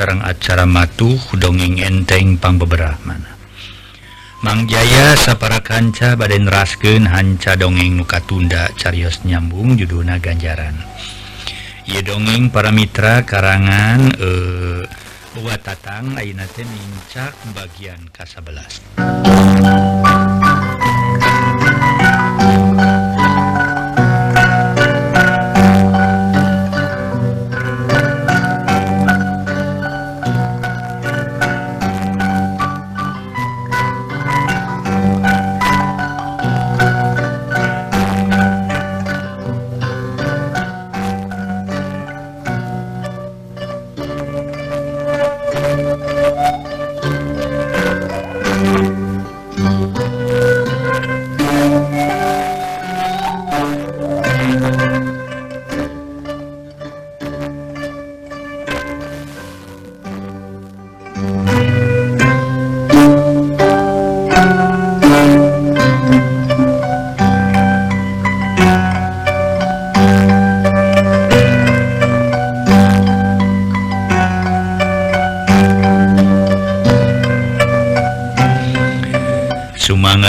sarang acara matuh dongeng enteng pambebera mana. Mang Jaya sapara kanca baden rasken hanca dongeng nuka tunda carios nyambung juduna ganjaran. Ye dongeng para mitra karangan eh Watatang Ainate mincak bagian ke-11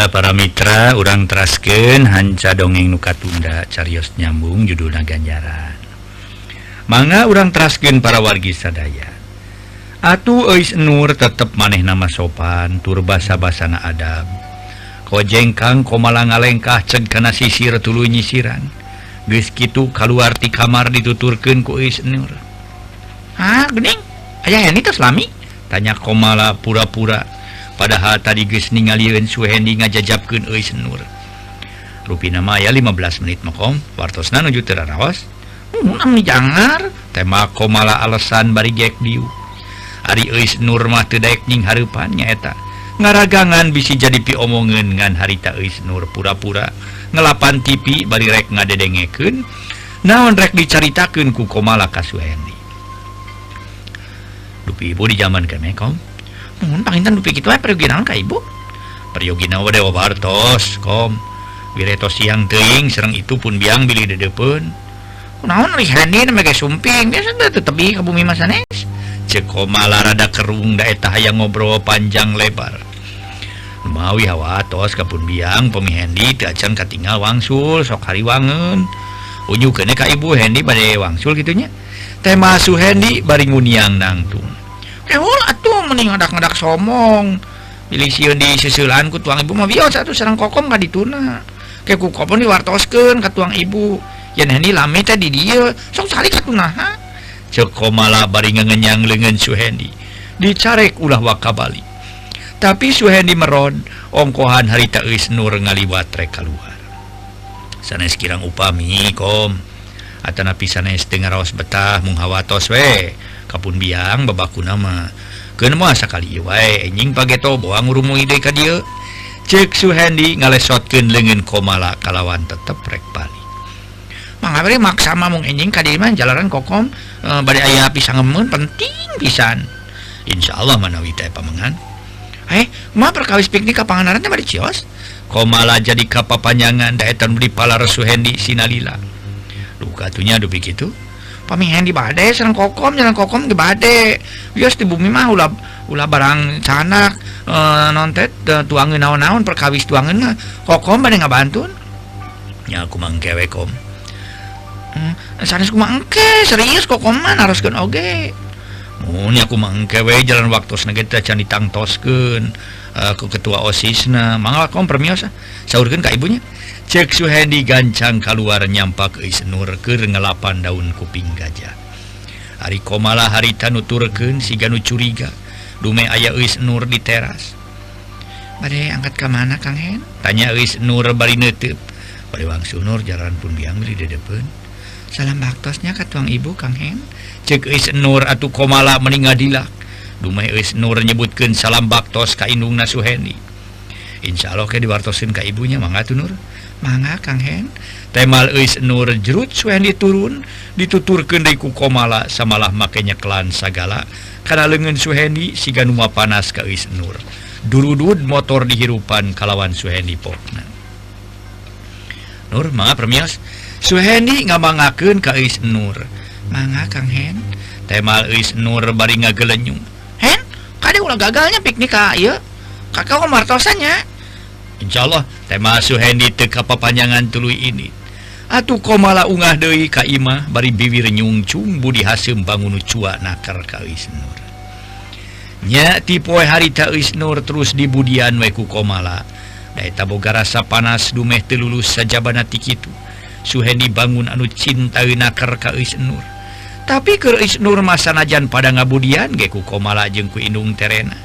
saudara para Mitra urang trasken Hanca dongeng nuka tunda Carios nyambung judul Ganjaran. Manga urang trasken para wargi sadaya. Atuh Ois Nur tetap maneh nama sopan turbasa-basana Adam kojengkang komala ngalengkah ceg kana sisir tulu nyisiran. Geskitu kaluar ti kamar dituturkeun ku Ois Nur. Ah gening ayah ini lami? tanya komala pura-pura. padahal tadi geus ningaliun Suhendi ngajajabkeun euy senur. Rupina maya 15 menit makom. Wartos nanu juteran rawas Munang jangar. Tema komala alasan bari gek diu. Ari eis nur mah teu daek nying hareupan nyaeta ngaragangan bisi jadi pi omongan ngan harita eis nur pura-pura. Ngelapan tipi bari rek ngadedengekeun naon rek dicaritakeun ku komala ka Suhendi Dupi ibu di zaman kemekom Ibubartoskom Wireto siang teing Serang itu pun biang Billy dedepun naon sumping. Tepi ke bumi mas cekomalarada kerung daeta yang ngobrol panjang lebar. Mawi hawatos kapun biang pemi Hendy dacan katingal wangsul sok hari wangun unyu kene ka ibu Hendy badai wangsul gitunya. Tema su Hendy baringun yang nangtung. Eh, tuh mening ngadak-ngedak somong. Pilihun di susulanku tuang ibu mau satu serang kokom nggak dituna. Keku kopon diwartoskeun ke tuang ibu. Yang ini lame tadi dia. Sok sali ka tunaha. Joko malah bari ngenyang lengan Suhendi dicarek ulah wakabali. Tapi Suhendi merod ongkohan harita is nur ngaliwat rek keluar sanes kirang upami kom. Atanapi sanes dengar raos betah mung hawatos we. kapun biang babaku nama ieu wae. Enjing pageto boang rumu ide ka dia cek Suhendi ngalesotkeun leungeun komala kalawan tetep rek balik. Mangabri maksa mamung enjing kadiman jalanan kokom eh, e, badai ayah pisang ngemun penting pisan. Insya Allah manawi teh pamengan. Eh ma perkawis piknik kapanganan teh bade cios. Komala jadi kapapanjangan daetan beli palar Suhendi sinalila duka tunya dupi gitu pamihen di bade sareng kokom jalan kokom di bade. Bias di bumi mah ulah ulah barang canak e, nontet eh, e, tuangin naon-naon perkawis tuangin kokom bade ngabantun. Ya aku mangkewe kom. Hmm, sanes kumaha engke serius kokom mah naroskeun oge. okay. aku mengkewe jalan waktu ditangtosken aku eh, ketua osisna. Mangala kompromiosa saurkeun ka ibunya. Cek suhendi gancang keluar nyampak ke Isnur ke ngelapan daun kuping gajah. Hari komala harita nuturkeun si ganu curiga. Dume ayah Isnur di teras. Pada angkat ke mana Kang Hen? Tanya Isnur bari netep pada wangsunur jalan pun biang di depan salam baktosnya ka tuang ibu Kang Hen cek is nur atau komala meningadilah dumeh is nur nyebutkan salam baktos ka indungna nasuheni. Insya Allah ke diwartosin ka ibunya mangga tuh nur? Mangga Kang Hen temal is nur jerut suheni turun dituturkan dari komala samalah makanya kelan sagala. Karena lengan suheni si ganuma panas ka is nur. Durudud motor dihirupan kalawan suheni pokna. Nur mangga permias. Suhendi ngabangaken ka Is Nur. Manga Kang Hen. Temal Is Nur bari ngagelenyung. Hen kade ulah gagalnya piknik ka ieu? Kakak martosanya Insyaallah tema Suhendi teu kapapanjangan tuluy ini. Atuh komala ungah deui ka imah bari biwir nyungcung budi haseum bangun cua nakar ka Is Nur. Nya ti poe harita Is Nur terus dibudian weku komala Daeta boga rasa panas dumeh telulus sajabana tikitu. kitu. Suhedi bangun anu cintainakar ka Nur. Tapi ke Nur masanajan pada ngabudian geku komala jengku Inung terena.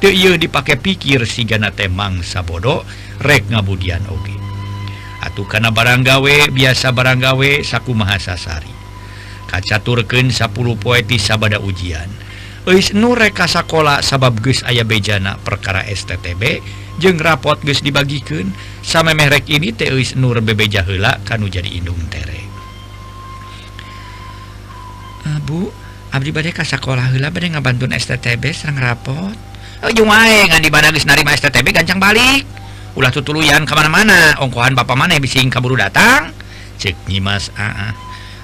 Teu dipakai pikir sigana temang sabodo rek ngabudian oge. Atuh kana baranggawe biasa barang gawe saku Mahasasari kacaturken 10 poeti sabada ujian. nureka sekolah sabab geus aya bejana perkara STTB jeung rapot geus dibagikeun samemeh rek ini teis Nur bebeja heula kanu jadi Indung tere. Uh, Bu Abdi badai ka sekolah heula badai ngabantun STTB serang rapot. Oh, wae ngan di mana geus narima STTB gancang balik. Ulah tutuluyan kemana-mana ongkohan bapak mana bising kaburu datang. Cek nyimas ah, uh,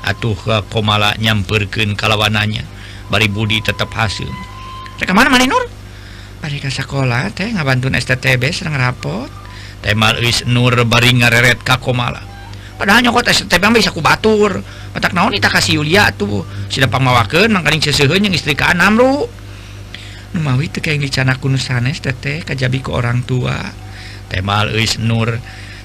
atuh eh, komala nyamperkeun kalawanannya bari Budi tetap hasil. Kemana mana Nur mereka sekolah teh ngabantun STTB serang rapot. Tema Luis Nur bari ngareret ka Komala. Padahal nyokot STTB bisa ku batur. Matak naon ita kasih Yulia tuh. Sudah pamawakeun mangkaring seseuheun yang istri ka Anamru nu mawi teu kayak dicana kunusanes teteh kajabi ke orang tua. Tema Luis Nur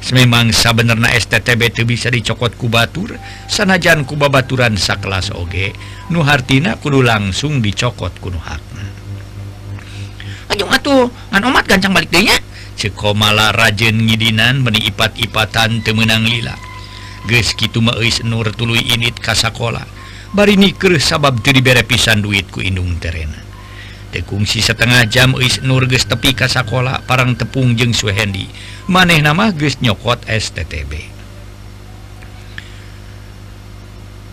memang sabenerna STTB itu bisa dicokot kubatur sanajan ku babaturan sakelas oge nuhartina kudu langsung dicokot kuno hakna Ajung atuh ngan omat gancang balik denya cekomala rajen ngidinan meni ipat-ipatan temenang lila. Geus kitu mah eis nur tuluy init ka sakola. Bari niker sabab teu dibere pisan duit ku indung terena. tekungsi setengah jam is nurges tepi ka sekolah parang tepung jeung suhendi maneh nama geus nyokot STTB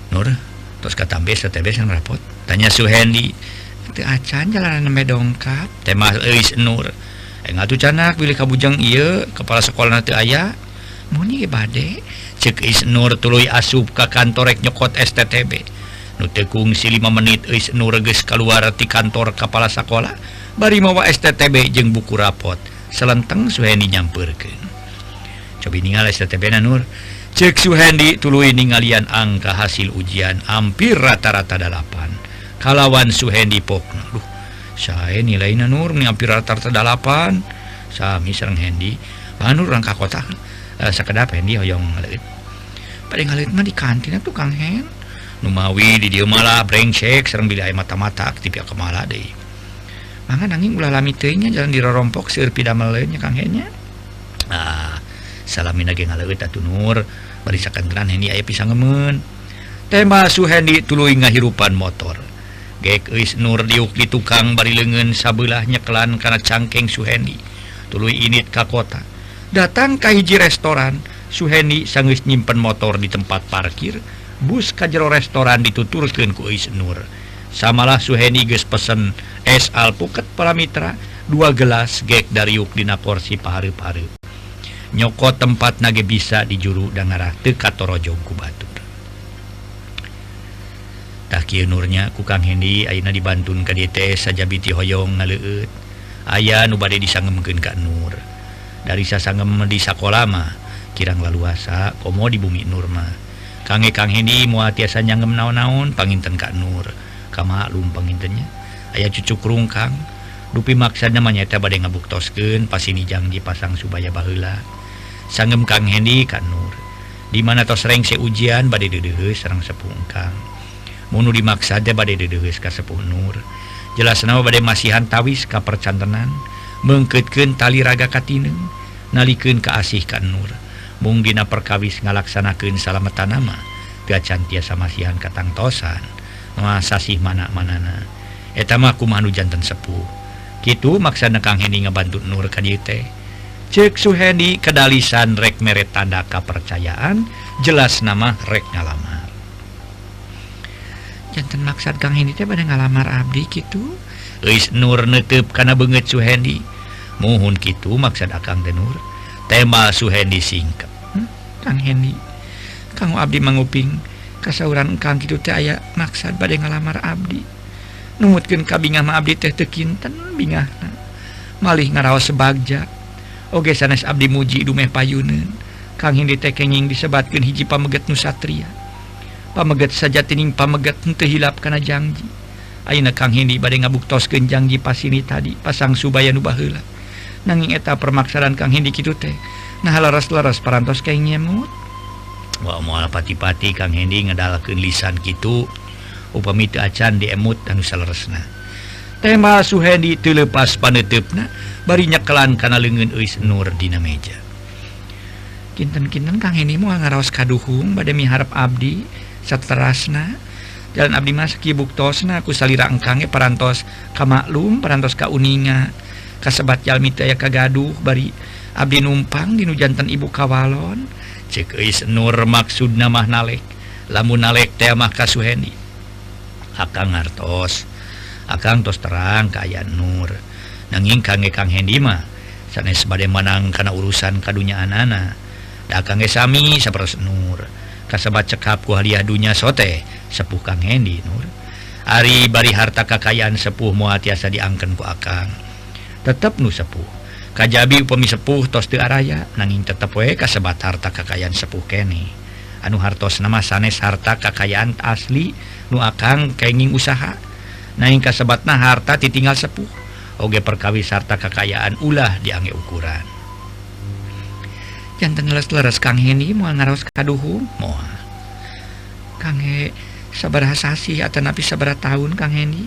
Nur terus kata STTB yang rapot. Tanya suhendi acan jalanan neme dongkap? Tema is Nur eh, enggak tuh canak pilih kabujang iya kepala sekolah nanti ayah muni bade? Cek is Nur tuluy asup ke kantorek nyokot STTB nu tekung si 5 menit is geus keluar di kantor kepala sekolah bari mawa STTB jeung buku rapot. Selenteng Suhendi nyampurkan coba ningali STTB na Nur. Cek Suhendi tuluy ningalian angka hasil ujian hampir rata-rata 8 kalawan Suhendi pokna Duh, saya nilai na Nur hampir rata-rata 8 sami serang Hendi. Panur rangka kota eh, uh, sekedap Hendi hoyong paling ngalit mah di kantin tukang Hendi Numawi di dia malah brengsek serang bila mata-mata aktif ya kemala deh maka nanging ulah lami teuingnya jalan di rorompok seur pidamel lainnya kang henya ah salamina ge ngaleut atuh nur. Barisakan geran hendi aya pisang ngemen tema suhendi tuluy ngahirupan motor. Gek is nur diuk di tukang bari leungeun sabelah nyekelan kana cangkeng suhendi tuluy init ka kota. Datang ka hiji restoran suhendi sanggeus nyimpen motor di tempat parkir. bus ka jero restoran dituturkan kuis Nur. Samalah Suheni ge pesen es alpuket para Mitra dua gelas gek dari yukdina porsi paharu-paru nyoko tempat nage bisa di juru dan ngarah tekatorojoku Batur. Taki Nurnya kukang Hendi Aina dibantun ke DT saja biti Hoyong ngaleut. Aya nubade disangem mungkin Kak Nur. Dari sasangem di sakolama kirang laluasa komo di bumi Nurma kangge Kang Hedi mua tiasa nyanggem naon-naon panginten Kak Nur. Kamaklum pengintennya aya cucuk rungkang dupi maksanya mah badai bade pas ini janji pasang supaya bahla sanggem Kang Hedi Kak Nur. Dimana tos reng ujian badai dedehe serang sepungkang munu dimaksa aja badai dedehe ka sepuh Nur. Jelas nama badai masihan tawis ka percantenan. Mengketken tali raga katineng nalikeun ke asih Kak Nur. mungkin perkawis ngalaksanakan salalamaatan nama. Gacan tiasa masihan katangtosan masih mana-manana etamaku manu jantan sepuh. Gitu maksana Kang Heni ngebantu Nur Kadite cek Suheni kedalisan rek meret tanda kepercayaan jelas nama rek ngalamar. Jantan maksad Kang Heni teh pada ngalamar abdi gitu Is Nur netup karena banget Suhendi mohun gitu maksud Akang Denur tema Suhendi singkat Kang Heni Kang Abdi menguping kasauran Kang gitu teh aya maksad badai ngalamar Abdi. Numutkeun ka bingah mah Abdi teh teu kinten bingahna. Malih ngaraos sebagja. Oge sanes Abdi muji dumeh payuneun. Kang Hindi teh kenging disebatkeun hiji pameget nu satria saja tining pameget teu hilap kana janji Ayeuna Kang hindi bade ngabuktoskeun janji pasini tadi pasang subaya nu baheula. Nanging eta permaksaran Kang Hindi kitu teh nah laras-laras parantos kayak nyemut Wah mual pati-pati Kang Hendi ngedalakeun lisan gitu upami teu acan diemut anu saleresna tema Suhendi teu lepas panetepna bari nyekelan kana leungeun euis nur dina meja kinten-kinten Kang Hendi moal ngaraos kaduhung bade miharep abdi saterasna. Jalan abdi mas buktosna ku salira engkange parantos kamaklum parantos kauninga. Kasebat jalmi teh kagaduh bari Abdi numpang Dinu jantan Ibu Kawalon. Ceis Nur maksud mah nalek. Lamun nalek temamah Kasuhendi akan ngartos. Akan tos terang kaya Nur. Nanging kangge Kang Hendima sanes bade menang karena urusan kadunya anana da kangge sami saperos Nur. Kasebat cekap ku hadiah dunya sote sepuh Kang Hendi Nur. Ari bari harta kakayaan sepuh moal tiasa diangkan ku akang. Tetap nu sepuh. Kajabi upemi sepuh tos Araya nanging tetap we kasebat harta kakayaan sepuh kene. Anu hartos nama sanes harta kakayaan asli nu akang kenging usaha nanging kasebatna harta ditinggal sepuh oge perkawis harta kakayaan ulah diange ukuran. Jantan leres leres Kang Heni mau ngaros kaduhung moal Kange sabaraha sasi atau napi sabara tahun Kang Heni.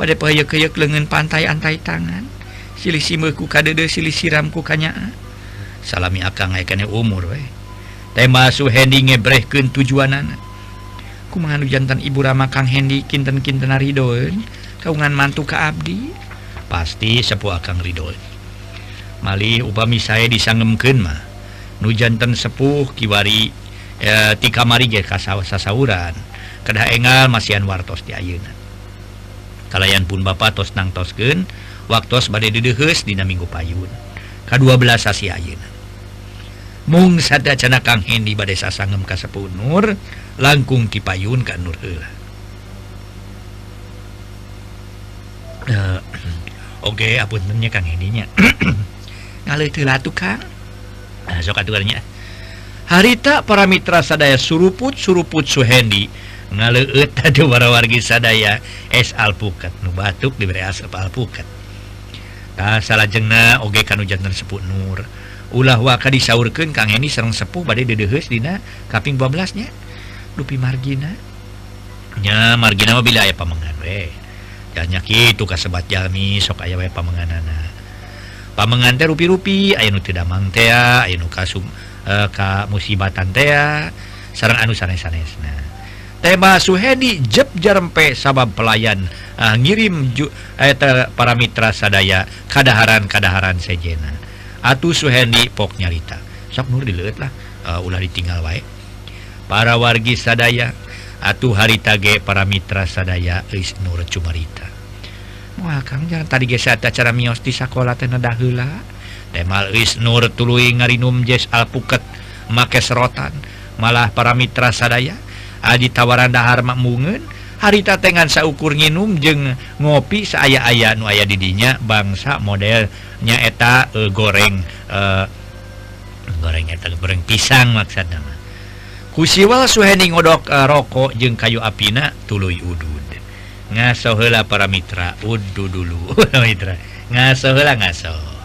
Badai peyek-peyek lengan pantai antai tangan. silisiku KD silih siram kukanya salami akan naikkannya umur we tema su ngebrehkeun ngebreken tujuan anak kumahan jantan ibu Rama Kang Hendy kinten-kinten ridoeun? Kaungan mantu ke Abdi? Pasti sepuh akan Ridhoen Mali upami saya disangemken mah. Nu jantan sepuh kiwari e, ti kamari ge kasasauran kedah engal masihan wartos di ayunan kalayan pun Bapak tos nang tosken waktos bade dedeheus dina minggu payun. Ka-12 sasi ayeuna. Mung sadacana Kang Hendi bade sasangem ka sepuh Nur langkung ti payun ka Nur Oke, apuntennya Kang Hendinya. ngaleuh teu latu Kang Nah, sok aturannya. Harita para mitra sadaya suruput suruput Suhendi ngaleueut tadi warawargi sadaya es alpukat nu batuk diberi asap alpukat. nah, salah jengna oge kanu jantan sepuh Nur. Ulah waka disaurkeun Kang Eni sareng sepuh bade dedeheus Dina kaping 12nya dupi marginanya margina bila aya pamengan we. Nya kitu kasebat jalmi sok aya pamenganana. Pamengan teh rupi-rupi aya nu teu damang teh aya nu kasum e, ka musibatan teh, sareng anu sanes-sanesna. Tema Suhedi jeb jarempe sabab pelayan ah, ngirim ju, eta para mitra sadaya kadaharan-kadaharan sejena. Atu Suhendi pok nyarita. Sok nur dileuet lah, eh, ulah ditinggal wae. Para wargi sadaya atuh harita ge para mitra sadaya geus nur cumarita. moal Kang jangan tadi geus eta cara mios di sakola teh nada heula Temal geus nur tuluy ngarinum jes alpuket make serotan malah para mitra sadaya Adi tawaran dahar makmungun harita Tengan saukur nginum jeung ngopi saya aya nu aya didinya bangsa modelnya eta e, goreng e, goreng eta goreng pisang maksud nama kusiwal suhening ngodok e, rokok jeung kayu apina tuluy udud. Ngasohela para mitra udu dulu mitra. Ngasohela ngasoh.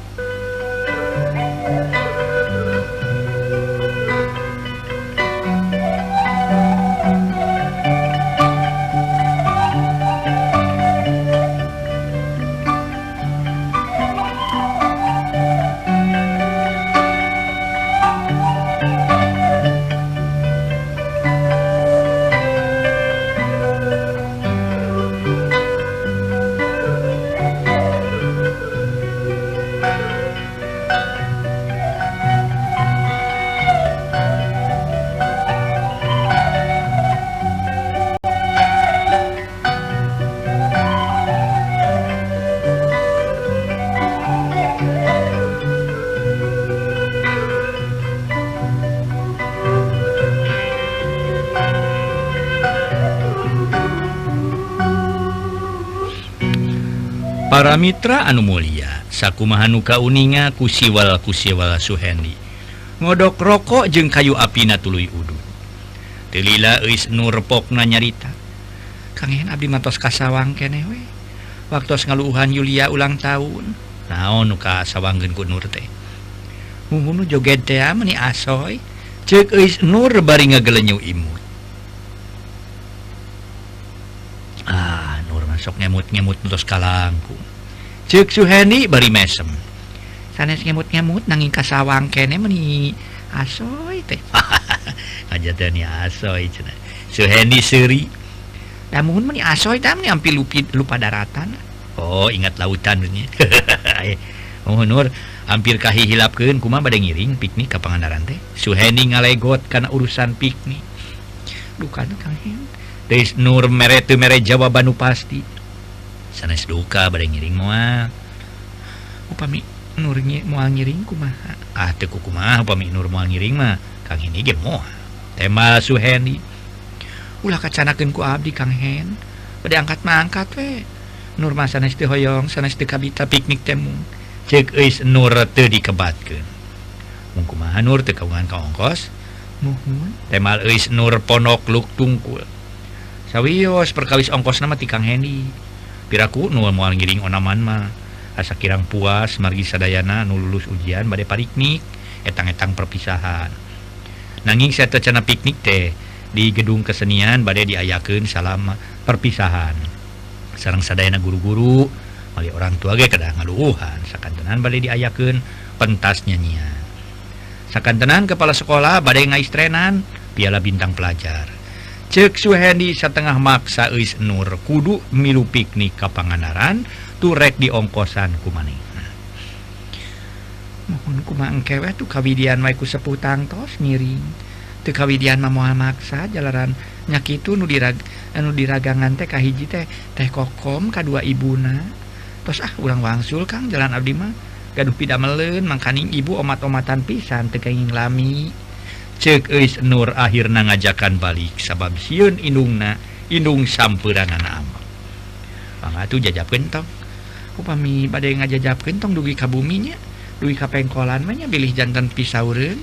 para Mitra anu Mulia sakumahanuka uninga kusiwala kusiwala Suhendi. Ngodok rokok jeung kayu apina tului udhutilila is nurpokna nyarita. Kangen Abdi matos kasawang kenewe waktu ngaluhan Yulia ulang tahun naon nuka sawanggen ku Nur teh? Joget asoy. Cek is nur bari ngagelenyu imut. sok ngemut-ngemut terus kalangku. Cek Suheni bari mesem. Sanes ngemut-ngemut nanging kasawang kene meni asoy teh hajatani asoy cenah Suheni seuri namun meni asoy tam meni ampi lupi, lupa daratan. Oh ingat lautan nya eh, Oh Nur hampir kahi hilapkeun kuma bade ngiring piknik ka Pangandaran teh. Suheni ngalegot kana urusan piknik. Dukan Kang Hen Nur mere mere jawaban nu pasti. Sanes duka bade ngiring moal. upami nur Nurnyi moal ngiring kumaha? Ah teu kumaha upami Nur moal ngiring mah? Kang ini ge moal. tema Suhendi ulah kacanakeun ku abdi Kang Hen. Bade angkat mangkat we. Nur mah sanes teu hoyong sanes teu kabita piknik temu. Cek eus Nur teu dikebatkeun. Mun kumaha Nur teu kagungan ka ongkos muhun temal eus Nur ponok luk tungkul. sawwios perkawis ongkos nama tikang Hendy piraku nu mual ngiring onaman mah. Asa kirang puas margi sadayana nu lulus ujian badai pariknik etang-etang perpisahan. Nanging saya tercana piknik teh di gedung kesenian badai diayaken salam perpisahan. Sarang sadayana guru-guru mali orang tua ge kada ngaluuhan. Sakantenan badai diayaken pentas nyanyian. Sakantenan kepala sekolah badai ngaistrenan piala bintang pelajar. cek suhendi setengah maksa Is Nur kudu milu piknik ke Panganaran turek di ongkosan kumani. Mohon kumangkewe tuh kawidian maiku sepuh tos miring. Tuh kawidian mamoal maksa jalaran nyakitu nu dirag anu diragangan teh kahiji teh teh kokom kadua ibuna. Tos ah ulang wangsul kang jalan abdi mah. Gaduh pidamelen mangkaning ibu omat-omatan pisan teu lami. ceis Nur akhirnya ngajakan balik sabab siun inungna inung sampuran anak ama. Bang tuh jajap kentong. Upami badai ngajajap kentong dugi kabuminya dugi kapengkolan mahnya bilih jantan pisaureun.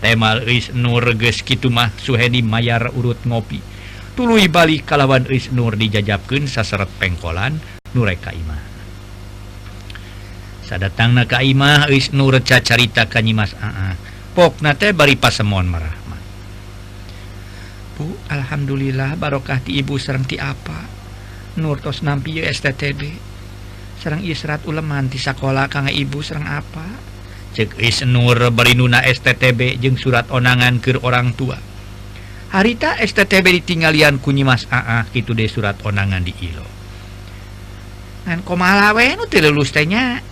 Temal eis Nur geus kitu mah Suhedi mayar urut ngopi. Tuluy balik kalawan eis Nur dijajapkeun saseret pengkolan nureka imah. Sadatangna ka imah eis Nur cacarita ka Nyimas Aah pok nate bari pasemoan marahman. Bu Alhamdulillah barokah ti ibu serang ti apa. Nurtos nampi STTB serang israt uleman ti sekolah kang ibu serang apa. Cek is nur bari nuna STTB jeung surat onangan ke orang tua. Harita STTB ditinggalian kunyi mas AA ah, ah, gitu deh surat onangan di ilo. Ngan komalawe nu teu lulus teh nya.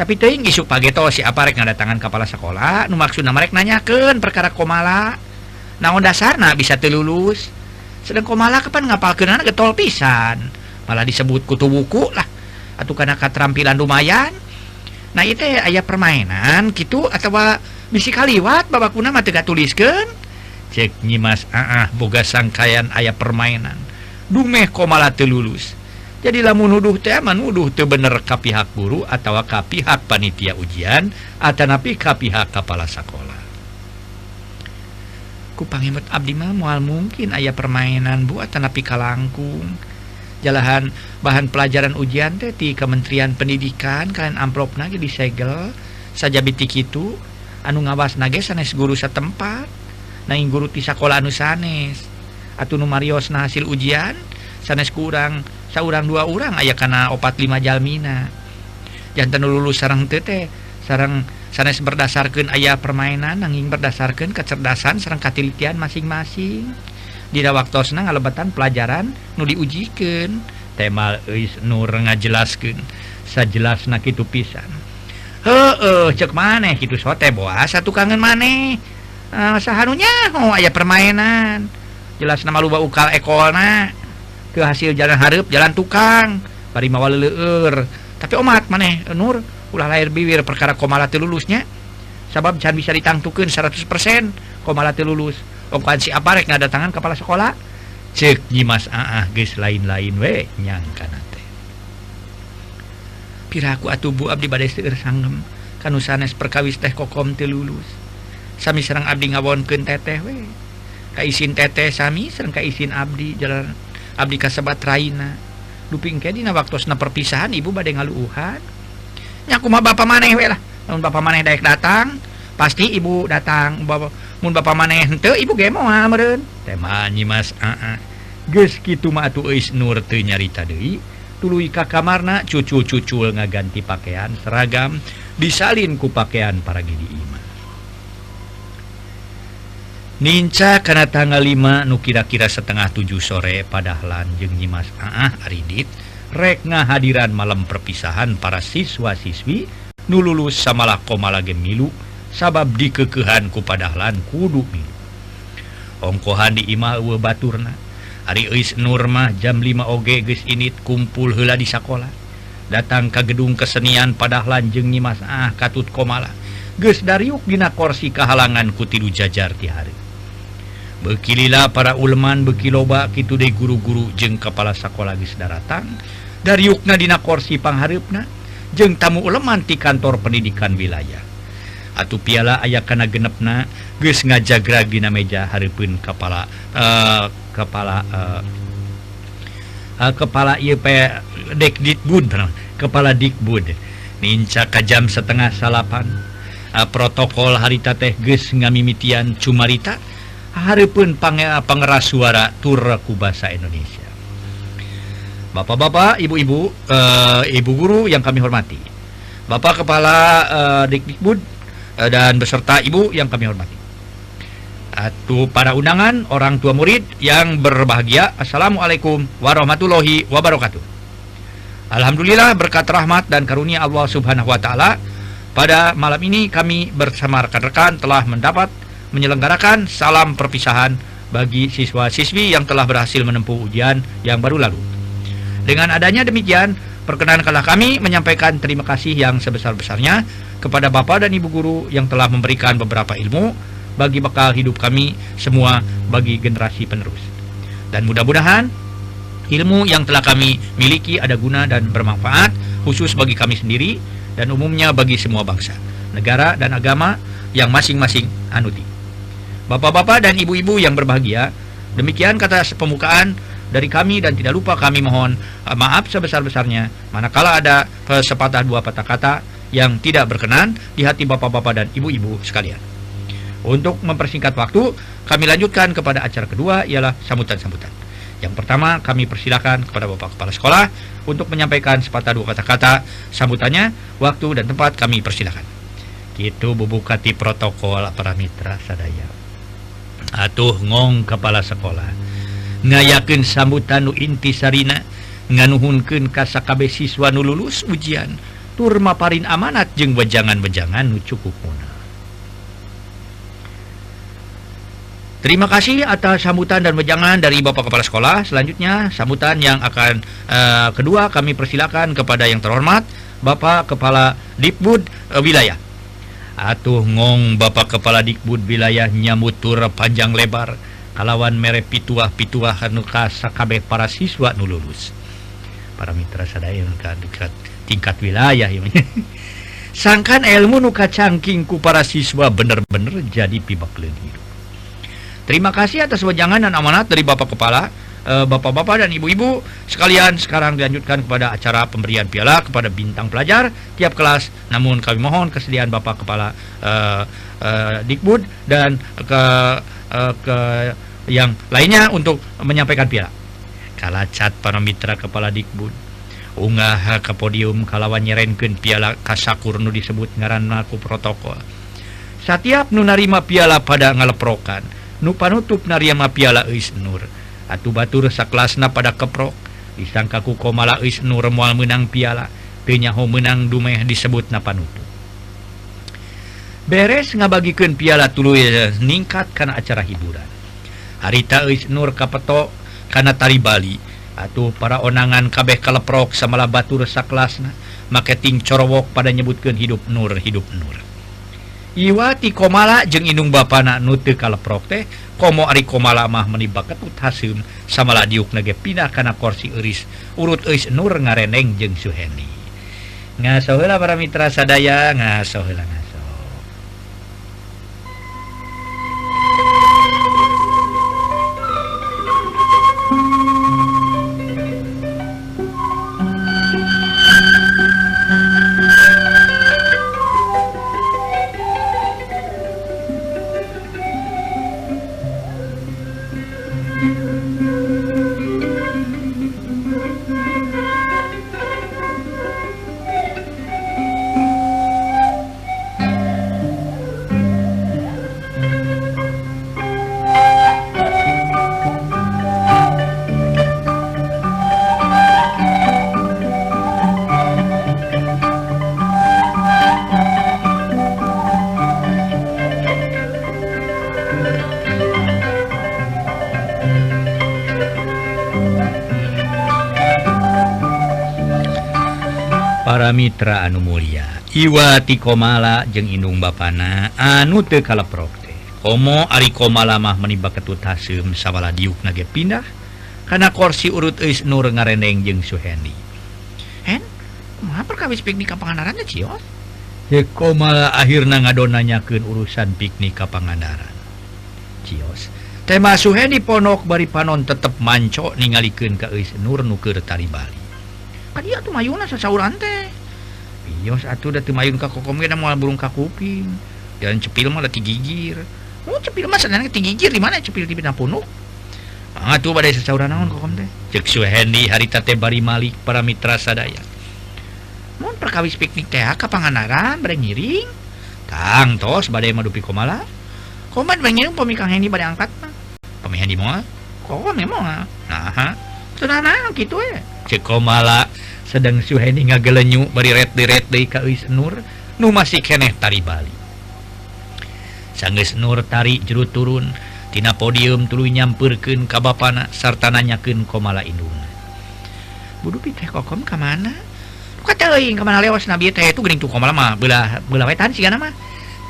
tapi teuing isu pageto si aparek ngadatangan kepala sekolah nu maksudna mereka nanyakeun perkara komala. Naon dasarna bisa teu lulus? Sedang komala kapan ngapalkeunana getol pisan? Malah disebut kutu buku lah. Atuh kana keterampilan lumayan. Nah itu aya permainan gitu atau misi kaliwat babakuna mah teu tuliskan cek nyimas ah, ah boga sangkayan aya permainan. Dumeh komala teu lulus. Jadi lamun nuduh teh nuduh teu bener ka pihak guru atau ka pihak panitia ujian atanapi ka pihak kepala sekolah. Ku pangimet abdi mah mungkin aya permainan bu atanapi kalangkung jalahan bahan pelajaran ujian teh di Kementerian Pendidikan kalian amplop nage disegel saja bitik itu anu ngawas nage sanes guru setempat. Nanging guru ti sekolah anu sanes. Atuh nu mariosna hasil ujian sanes kurang seorang dua orang aya karena opat 5 Jalmina. Jantan lulu sarang tete sarang sanes berdasarkan ayah permainan nanging berdasarkan kecerdasan sarang katilitian masing-masing. Tidak waktu senang ngalebatan pelajaran nu diujikan tema is nur ngajelaskan sajelas nak itu pisan. He cek maneh gitu sote boas satu kangen maneh. Ah, uh, saharunya oh ayah permainan? Jelas nama luba ukal ekolna. ke hasil jalan Harep jalan tukang. Bari mawa leur tapi omat maneh Nur. Ulah lahir bibir perkara komalati lulusnya. Sabab can bisa ditangtukeun 100% komalati lulus. Ongkoan si aparek ngadatangan kepala sekolah? Cek nyimas Aah geus lain-lain we nyangka nate piraku atuh bu abdi badai seueur sanggem. Kanu sanes perkawis teh kokom teu lulus. Sami serang abdi ngawonkeun teteh we. Kaisin teteh sami serang kaisin abdi jalan Abdi kasebat Raina. Duping kedina waktosna perpisahan ibu badai ngaluuhannya kumaha bapak maneh we lah. Namun bapak maneh daek datang pasti ibu datang. Bawa mun bapak maneh henteu ibu ge moal gemo meren temanyi mas kitu mah atuh eus nur teu nyarita deui. Tuluy ka kamarna cucu-cucul ngaganti pakaian seragam disalin ku pakaian para gidi iman. Ninca karena tanggal 5 nu kira-kira setengah 7 sore padahlan jeung Nyimas Aah Aridit rekna hadiran malam perpisahan para siswa-siswi nu lulus samalah komala gemilu sabab dikekehan ku padahlan kudu milu. Ongkohan di imah uwe baturna. Ari eis Nurmah jam 5 oge geus init kumpul heula di sakola. Datang ke gedung kesenian padahlan jeung Nyimas Aah Katut Komala. geus dariuk dina korsi kehalangan kutilu jajar ti hari. bekililah para Ulman bekiloba gitu deh guru-guru jeng kepala sekolah geus daratang. Dari yukna dina korsi pangharipna jeng tamu Uleman di kantor pendidikan wilayah. Atau piala ayah kana genepna guys ngajagrag dina meja haripun kepala uh, kepala uh, uh, kepala IEP Dekdikbud kepala Dikbud Ninca kajam setengah salapan uh, protokol harita teh guys ngamimitian cumarita pange pangeras suara tur ku basa Indonesia Bapak-bapak, ibu-ibu, eh, ibu guru yang kami hormati. Bapak Kepala eh, Dikdikbud eh, dan beserta ibu yang kami hormati. Atuh para undangan orang tua murid yang berbahagia. Assalamualaikum warahmatullahi wabarakatuh. Alhamdulillah berkat rahmat dan karunia Allah Subhanahu wa taala pada malam ini kami bersama rekan-rekan telah mendapat menyelenggarakan salam perpisahan bagi siswa-siswi yang telah berhasil menempuh ujian yang baru lalu. Dengan adanya demikian, perkenankanlah kami menyampaikan terima kasih yang sebesar-besarnya kepada Bapak dan Ibu guru yang telah memberikan beberapa ilmu bagi bekal hidup kami semua bagi generasi penerus. Dan mudah-mudahan ilmu yang telah kami miliki ada guna dan bermanfaat khusus bagi kami sendiri dan umumnya bagi semua bangsa, negara dan agama yang masing-masing anuti. Bapak-bapak dan ibu-ibu yang berbahagia, demikian kata pembukaan dari kami dan tidak lupa kami mohon uh, maaf sebesar-besarnya manakala ada uh, sepatah dua patah kata yang tidak berkenan di hati bapak-bapak dan ibu-ibu sekalian. Untuk mempersingkat waktu, kami lanjutkan kepada acara kedua ialah sambutan-sambutan. Yang pertama, kami persilakan kepada Bapak Kepala Sekolah untuk menyampaikan sepatah dua kata-kata sambutannya, waktu dan tempat kami persilakan. Gitu bubukati protokol para mitra sadaya. atuh ngong kepala sekolah Ngayakeun sambutan nu inti Sarina ka sakabeh siswa nu lulus ujian tur maparin amanat jeung wejangan-bejangan nu cukup kuna Terima kasih atas sambutan dan wejangan dari Bapak Kepala Sekolah. Selanjutnya, sambutan yang akan uh, kedua kami persilakan kepada yang terhormat Bapak Kepala Dipbud uh, Wilayah. atuh ngong Bapak Kepala Dikbud Wilayah nyambut tur panjang lebar. Kalawan mere pituah pituah sakabeh para siswa nu lulus. Para Mitra sadaya dekat tingkat wilayah sangkan ilmu nuka cangkingku para siswa bener-bener jadi pibak le Terima kasih atas wejangan dan amanat dari Bapak Kepala. Bapak-bapak dan Ibu-ibu sekalian. Sekarang dilanjutkan kepada acara pemberian piala kepada bintang pelajar tiap kelas. Namun kami mohon kesediaan Bapak Kepala eh, eh, Dikbud dan ke eh, ke yang lainnya untuk menyampaikan piala. Kalacat para mitra Kepala Dikbud. Unggah ke podium kalawan nyerenkeun piala kasakur nu disebut ngaranna ku protokol. Setiap nu narima piala pada ngaleprokan nu panutup narima piala Eus Nur Atuh Batur saklasna pada keprok. Disangkaku komala Eus Nur moal menang piala penyahu menang dumeh disebut napanutu beres ngabagikan piala tulu ningkat karena acara hiburan. Harita Wisnur kapeto karena tari Bali. Atuh para onangan kabeh kaleprok samalah Batur saklasna marketing corowok pada nyebutkan hidup Nur hidup Nur. Iwati komala jeung inung Bapana nute kaleprok teh komo ari komalamah menibaket hasum samalah diuk nage pindah kana korsi euris. Urut Iis Nur ngareneng jeung Suhendi. Ngasohela para mitra sadaya ngasohela Mitra Anu Mulia. Iwati Komala jeung Inung Bapana anu te kalaprokte Komo Ari komala mah menimba ketut Hasem sawwala diuk nage pindah karena korsi urut is Nur ngareneng jeung Suhendi Hen? Kumaha perkawis piknik kapanganarannya Cios Ye Komala akhirnya ngadonanyakeun urusan piknik kapangandaran Cios tema Suhendi Ponok bari panon tetep mancok ningalikeun ka Eus Nur nuker tari Bali. Kadia tuh mayuna sasauran teh. Bios atuh da teu mayun ka kokom ge moal burung ka kuping. Dan cepil mah da tigigir. Oh cepil mah sebenarnya tigigir di mana cepil di bina punuk Ah tuh badai sasauran naon kokom teh. Cek Suhendi harita teh bari malik para mitra sadaya. Mun perkawis piknik teh ka Pangandaran bade ngiring Tang tos badai madupi komala. Koman bade ngiring pemikang Hendi bade angkat mah Pemihan di moal. Kok memang ah Nah, ha. Tenang gitu ya cek komala sedang Suheni ngagelenyu bari red di red deui ka Eus Nur nu masih keneh tari Bali. Sanggeus Nur tari jeru turun tina podium tuluy nyamperkeun ka bapana sarta nanyakeun komala indungna. Budu teh kokom ka mana? Kata euy ka mana leos na teh itu geuning tuh komala mah beulah beulah wetan sigana mah.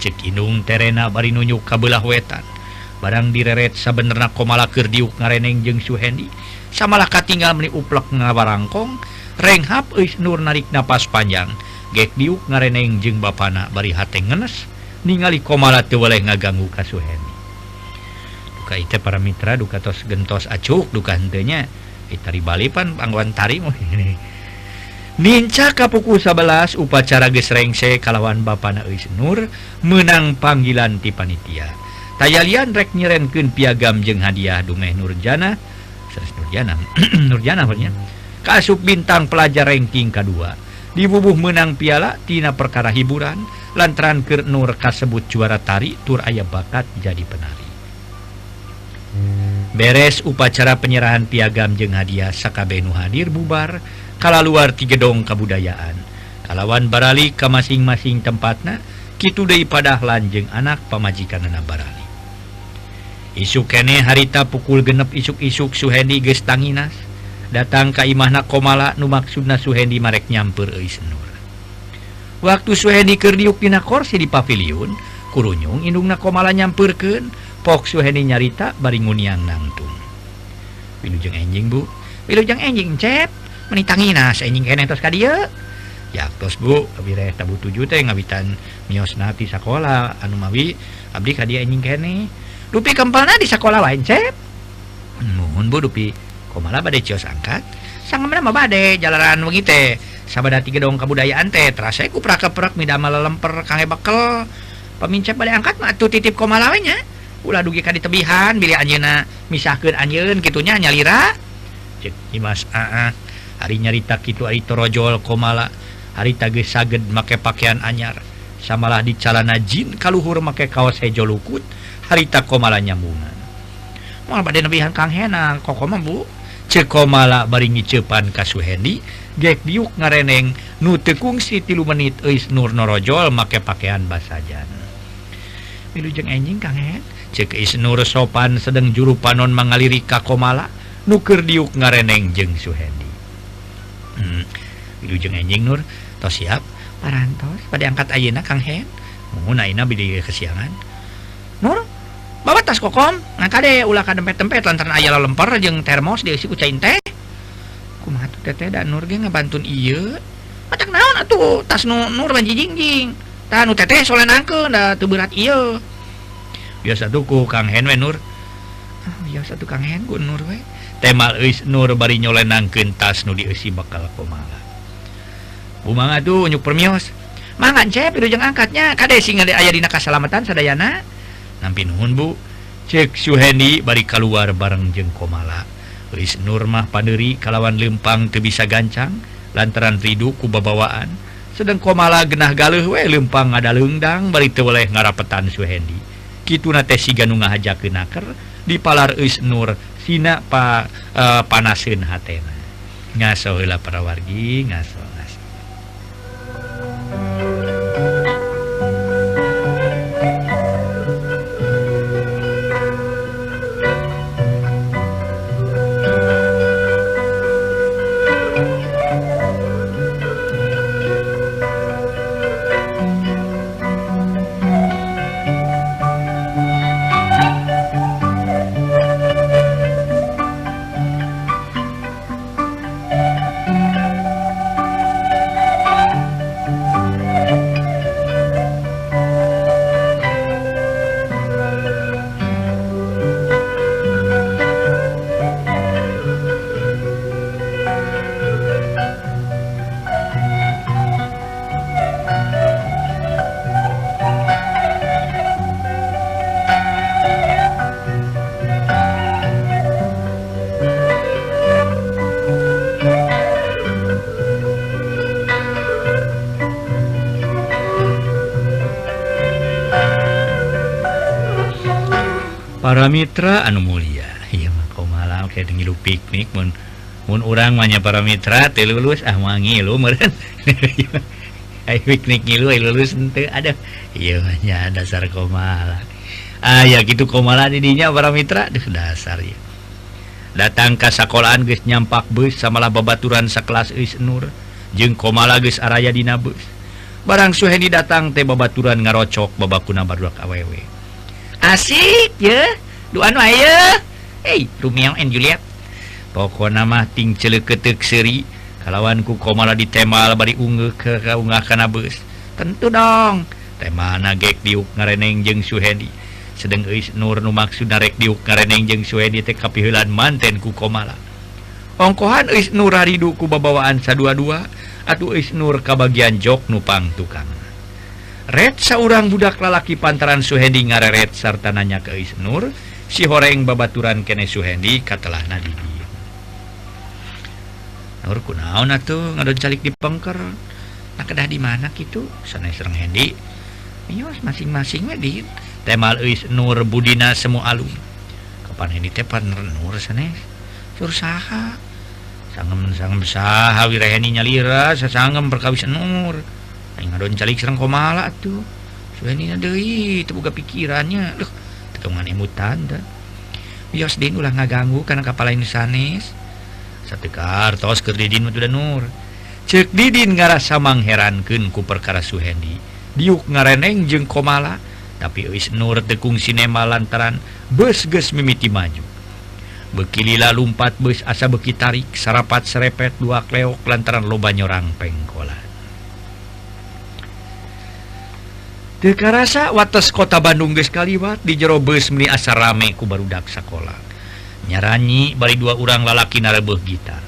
Cek indung terena bari nunjuk ka beulah wetan. Barang direret sabenerna komala keur diuk ngareneng jeung Suhendi samalah katinggal meni uplek ngabarangkong renghap Nur narik napas panjang gek diuk ngareneng jeung bapana bari hate ngenes ningali komala teu weleh ngaganggu kasuhemi duka ite para mitra duka tos gentos acuk duka hentenya itari balipan pangguan tari mah ini Ninca kapuku 11 upacara geus rengse kalawan Bapana Eus Nur menang panggilan ti panitia. Tayalian rek nyirenkeun piagam jeung hadiah Dumeh Nurjana. Sanes Nurjana. Nurjana maksudnya. kasup bintang pelajar ranking kedua. Dibubuh menang pialatina perkara hiburan lantaran keur Nur kasebut juara tari tur ayah bakat jadi penari. Beres upacara penyerahan piagam jeung hadiah Sakabenu hadir bubar kala luar tiga dong kebudayaan kalawan barali ke masing-masing tempatna Kitu deui padah lanjeng anak pemajikan anak barali. Isuk kene harita pukul genep isuk-isuk Suhendi geus tanginas. datang ka imahna komala numaksudna Suhendi merek nur. Waktu Suhendi dina korsi di paviliun kurunyung Indungna komala nyampurken Pok Suhendi nyarita bari nguniang nangtung. Wilujeng enjing bu. Wilujeng enjing cep. Menitangi nas enjing kene tos kadia yaktos bu. Abdi reh tabu tujuh teh ngabitan mios nati sakola. Anu mawi abdi kadia enjing kene dupi kempelna di sakola lain cep. Mohon bu dupi. komala bade cios angkat? Sang nama badai jalanan begitu sabada tiga dong kebudayaan teh terasa ku prak prak midama lemper kange bekel. Pemincap bade angkat mah tuh titip komalawenya ulah dugi ka di tebihan bilih anjeunna misahkeun anjeun kitunya nyalira. Cek imas aa ah, ah. hari nyarita kitu ari torojol komala hari geus saged make pakaian anyar. Samalah di calana jin kaluhur make kaos hejo lukut. Harita komala nyambungan. Moal bade nebihan Kang Henang kok mah Bu. cekomala baringi cepan kasuhedi gek diuk ngareneng nu tekungsi tilu menit Eis Nur Norojol make pakaian basajan. Milujeng enjing kangen cek Is Nur sopan sedang juru panon mengaliri kakomala nuker diuk ngareneng jeng suhendi hmm. milujeng enjing Nur. Tos siap? Parantos pada angkat ayeuna Kang Hen mungkin ayeuna bidi kesiangan. tas kokom maka kade ulah ka dempet-dempet lantaran aya lempor jeung termos diisi ku cain teh kumaha tuh teteh dan nur ge ngabantun ieu macak naon atuh tas nu nur banji jingjing tah nu teteh soleh nangkeun da teu berat ieu biasa tuh ku Kang Hen we Nur ah biasa tuh Kang Hen ku Nur we temal eus Nur bari nyolenangkeun tas nu dieusi bakal kumaha kumaha tuh nyuk permios mangan cep pirujeng angkatnya kade sing ada aya dina kasalamatan sadayana nampi nuhun bu cek Suhendi bari keluar bareng jeng komala. Riis Nurmah Panderi kalawan lempang ke bisa gancang lantaran Ridhu kubabawaan sedang komala genah galuh we lempang ada bari teu oleh ngarapetan Suhendi Kitu siga nu ngahajakeun kenaker di palar Is Nur Sina pa, eh, uh, panasin hatena. Ngaso heula para wargi ngaso para Mitra anu Mulia. Malam piknik mun mun orang orangnya para Mitra lulus ah wangi lu piknik lulus ada iya dasar komala ah ah, gitu komala didinya para Mitra Duh, dasar ya datang ke sekolahan guys nyampak bus samalah babaturan sekelas Is Nur jeung komala guys Araya dina bus. Barang Suhendi datang teh babaturan ngarocok babakuna barudak awewe. Asik ya dua anu aya hey, Romeo and Juliet. Pokok nama ting cele ketek seri. Kalawanku komala ditemal bari unge ke kaunga kana bus tentu dong. Tema nagek diuk ngareneng jeung Suhedi sedang eis nur nu maksud narek diuk ngareneng jeung Suhedi teh kapihelan manten ku komala ongkohan eis nur haridu ku babawaan sadua-dua atuh eis nur kabagian jok nupang tukang. Red saurang budak lalaki pantaran Suhedi ngareret sarta nanya ke Isnur, si horeng babaturan kene Suhendi katelah nadi Nur kunaon atuh ngadon calik di pengker. Nah kedah di mana gitu sanes sereng Hendi Yos masing-masing di temal Eus Nur budina semu alum kapan Hendi teh partner Nur sanes sur saha? Sangem sangem saha wiraheni nyalira sasangem perkawis Nur. Ngadon calik serang komala tuh Suhendi na deui teu boga pikirannya. Duh, hitunganimutan Yosdin ulah ngaganggu karena kapal lain sanes satekar tos ke didin udah nur. Cek didin ngarasa mangherankeun ku perkara Suhendi diuk ngareneng jeung komala. Tapi wis nur tekung sinema lantaran bus geus mimiti maju. Bekilila lumpat bus asa beki tarik sarapat serepet dua kleok lantaran loba nyorang pengkolan rasa wates kota Bandung geus kaliwat di jero bus meni asa rame ku barudak sekolah nyaranyi bari dua urang lalaki narebeuh gitar.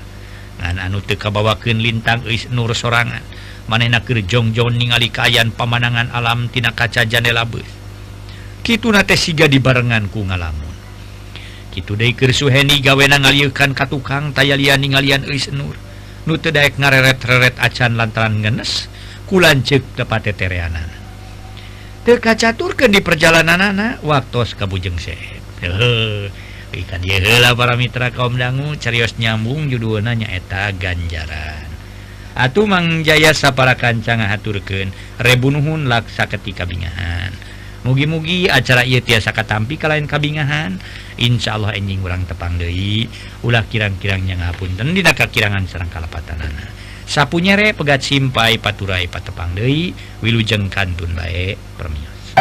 Ngan anu teu kabawakeun lintang eus nur sorangan manenakir jongjong ningali kaayaan pamanangan alam tina kaca jendela bus Kitu nate siga dibarengan ku ngalamun. Kitu deui keur Suheni gawena ngalieukan ka tukang tayalian ningalian eus nur. Nu teu daek ngareret-reret acan lantaran ngenes kulanceuk cek tepate teka caturkan di perjalanan anak waktu kabujeng se ikan dialah para mitra kaum dangu carios nyambung judul nanyaeta ganjaran Atuh Mang Jaya sapara kancang haturken rebunuhun laksa ketika bingahan mugi-mugi acara ieu tiasa katampi ka lain kabingahan Insya Allah enjing urang tepang deui. ulah kirang-kirangnya ngapunten dina kakirangan sareng kalepatanana. sapunyere pegat simpai paturai patepang Dei wilujeng kantun bae permios